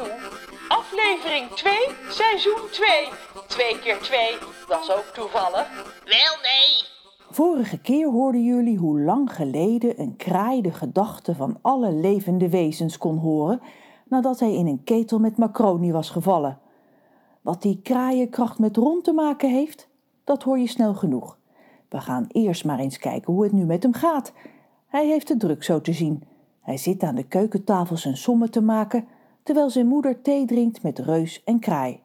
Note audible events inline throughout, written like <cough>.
toe. Aflevering 2, seizoen 2. 2 keer 2, dat is ook toevallig. Wel nee. Vorige keer hoorden jullie hoe lang geleden een kraai de gedachten van alle levende wezens kon horen nadat hij in een ketel met macaroni was gevallen. Wat die kraaienkracht met rond te maken heeft, dat hoor je snel genoeg. We gaan eerst maar eens kijken hoe het nu met hem gaat. Hij heeft het druk zo te zien. Hij zit aan de keukentafel zijn sommen te maken, terwijl zijn moeder thee drinkt met reus en kraai.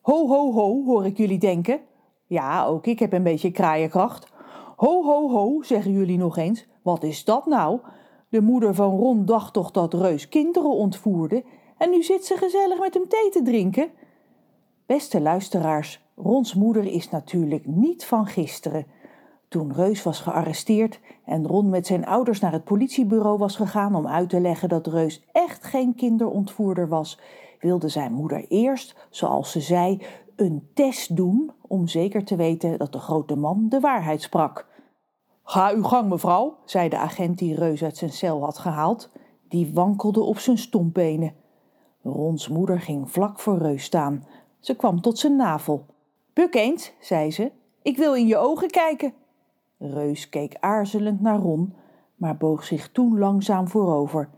Ho, ho, ho, hoor ik jullie denken. Ja, ook ik heb een beetje kraaienkracht. Ho, ho, ho, zeggen jullie nog eens. Wat is dat nou? De moeder van Ron dacht toch dat Reus kinderen ontvoerde en nu zit ze gezellig met hem thee te drinken? Beste luisteraars, Rons moeder is natuurlijk niet van gisteren. Toen Reus was gearresteerd en Ron met zijn ouders naar het politiebureau was gegaan om uit te leggen dat Reus echt geen kinderontvoerder was, wilde zijn moeder eerst, zoals ze zei, een test doen om zeker te weten dat de grote man de waarheid sprak. Ga uw gang, mevrouw, zei de agent die Reus uit zijn cel had gehaald. Die wankelde op zijn stompbenen. Rons moeder ging vlak voor Reus staan. Ze kwam tot zijn navel. Buk eens, zei ze, ik wil in je ogen kijken. Reus keek aarzelend naar Ron, maar boog zich toen langzaam voorover.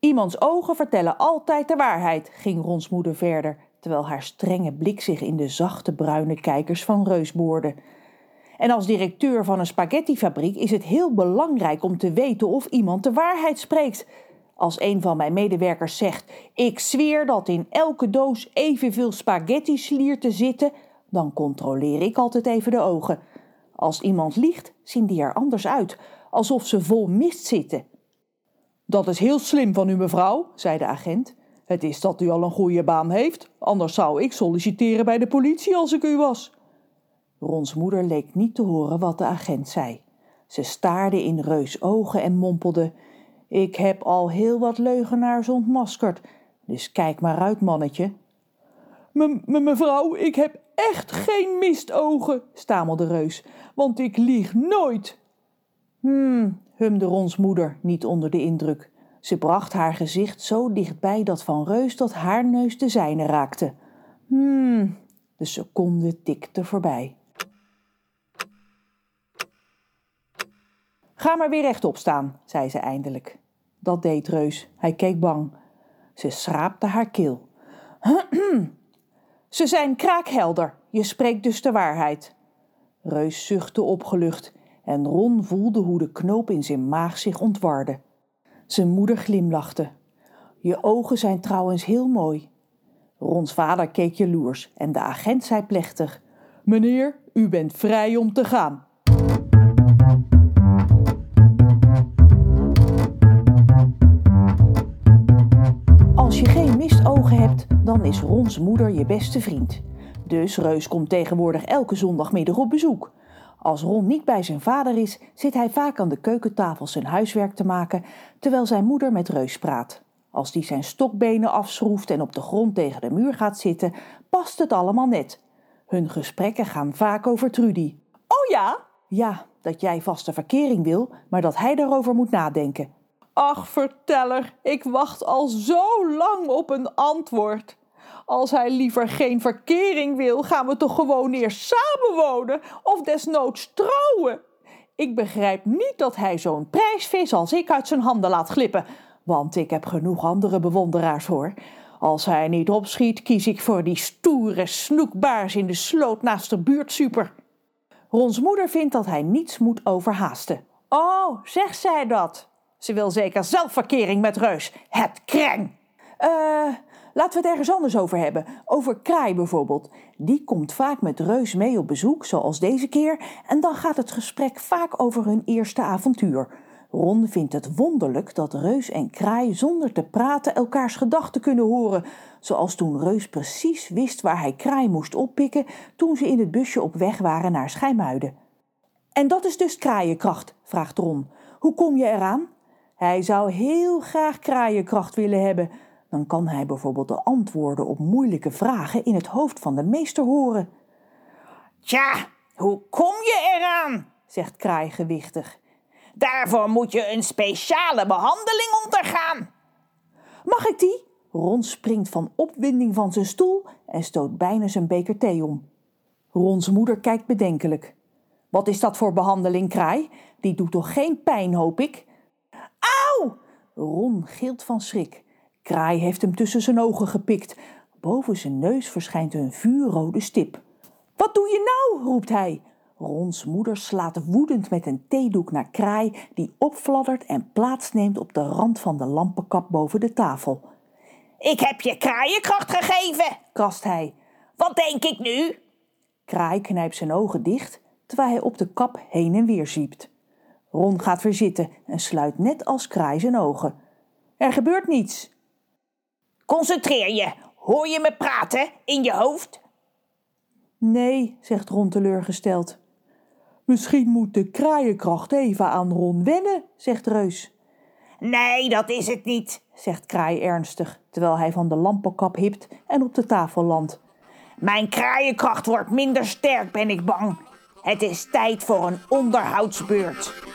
Iemands ogen vertellen altijd de waarheid, ging Rons moeder verder, terwijl haar strenge blik zich in de zachte bruine kijkers van Reus boorde. En als directeur van een spaghettifabriek is het heel belangrijk om te weten of iemand de waarheid spreekt. Als een van mijn medewerkers zegt: Ik zweer dat in elke doos evenveel spaghetti slier te zitten, dan controleer ik altijd even de ogen. Als iemand liegt, zien die er anders uit, alsof ze vol mist zitten. Dat is heel slim van u, mevrouw, zei de agent. Het is dat u al een goede baan heeft, anders zou ik solliciteren bij de politie als ik u was. Rons moeder leek niet te horen wat de agent zei. Ze staarde in Reus ogen en mompelde: Ik heb al heel wat leugenaars ontmaskerd, dus kijk maar uit, mannetje. mevrouw, ik heb echt geen mistogen, stamelde Reus, want ik lieg nooit. Hmm, humde Rons moeder, niet onder de indruk. Ze bracht haar gezicht zo dichtbij dat van Reus dat haar neus de zijne raakte. Hmm, de seconde tikte voorbij. Ga maar weer rechtop staan, zei ze eindelijk. Dat deed Reus. Hij keek bang. Ze schraapte haar keel. <clears throat> Ze zijn kraakhelder. Je spreekt dus de waarheid. Reus zuchtte opgelucht en Ron voelde hoe de knoop in zijn maag zich ontwarde. Zijn moeder glimlachte. Je ogen zijn trouwens heel mooi. Rons vader keek jaloers en de agent zei plechtig: Meneer, u bent vrij om te gaan. Dan is Rons moeder je beste vriend. Dus Reus komt tegenwoordig elke zondagmiddag op bezoek. Als Ron niet bij zijn vader is, zit hij vaak aan de keukentafel zijn huiswerk te maken, terwijl zijn moeder met Reus praat. Als die zijn stokbenen afschroeft en op de grond tegen de muur gaat zitten, past het allemaal net. Hun gesprekken gaan vaak over Trudy. Oh ja? Ja, dat jij vaste verkering wil, maar dat hij daarover moet nadenken. Ach, verteller, ik wacht al zo lang op een antwoord. Als hij liever geen verkering wil, gaan we toch gewoon eerst samenwonen of desnoods trouwen. Ik begrijp niet dat hij zo'n prijsvis als ik uit zijn handen laat glippen, want ik heb genoeg andere bewonderaars hoor. Als hij niet opschiet, kies ik voor die stoere snoekbaars in de sloot naast de buurtsuper. Rons moeder vindt dat hij niets moet overhaasten. Oh, zegt zij dat? Ze wil zeker zelfverkering met Reus. Het kreng! Eh, laten we het ergens anders over hebben. Over Kraai bijvoorbeeld. Die komt vaak met Reus mee op bezoek, zoals deze keer. En dan gaat het gesprek vaak over hun eerste avontuur. Ron vindt het wonderlijk dat Reus en Kraai zonder te praten elkaars gedachten kunnen horen. Zoals toen Reus precies wist waar hij Kraai moest oppikken toen ze in het busje op weg waren naar Schijmuiden. En dat is dus kraaienkracht, vraagt Ron. Hoe kom je eraan? Hij zou heel graag kraaienkracht willen hebben. Dan kan hij bijvoorbeeld de antwoorden op moeilijke vragen in het hoofd van de meester horen. Tja, hoe kom je eraan? zegt Kraai gewichtig. Daarvoor moet je een speciale behandeling ondergaan. Mag ik die? Ron springt van opwinding van zijn stoel en stoot bijna zijn beker thee om. Rons moeder kijkt bedenkelijk. Wat is dat voor behandeling, kraai? Die doet toch geen pijn, hoop ik? Ron gilt van schrik. Kraai heeft hem tussen zijn ogen gepikt. Boven zijn neus verschijnt een vuurrode stip. Wat doe je nou? roept hij. Rons moeder slaat woedend met een theedoek naar Kraai, die opfladdert en plaatsneemt op de rand van de lampenkap boven de tafel. Ik heb je kraaienkracht gegeven, krast hij. Wat denk ik nu? Kraai knijpt zijn ogen dicht, terwijl hij op de kap heen en weer zwiept. Ron gaat weer zitten en sluit net als Kraai zijn ogen. Er gebeurt niets. Concentreer je. Hoor je me praten in je hoofd? Nee, zegt Ron teleurgesteld. Misschien moet de kraaienkracht even aan Ron wennen, zegt Reus. Nee, dat is het niet, zegt Kraai ernstig, terwijl hij van de lampenkap hipt en op de tafel landt. Mijn kraaienkracht wordt minder sterk, ben ik bang. Het is tijd voor een onderhoudsbeurt.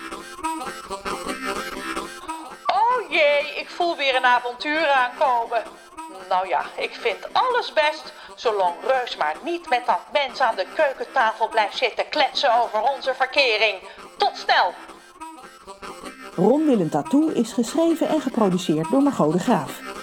Voel weer een avontuur aankomen. Nou ja, ik vind alles best, zolang Reus maar niet met dat mens aan de keukentafel blijft zitten kletsen over onze verkering. Tot snel! Ron Willem Tattoo is geschreven en geproduceerd door Margot de Graaf.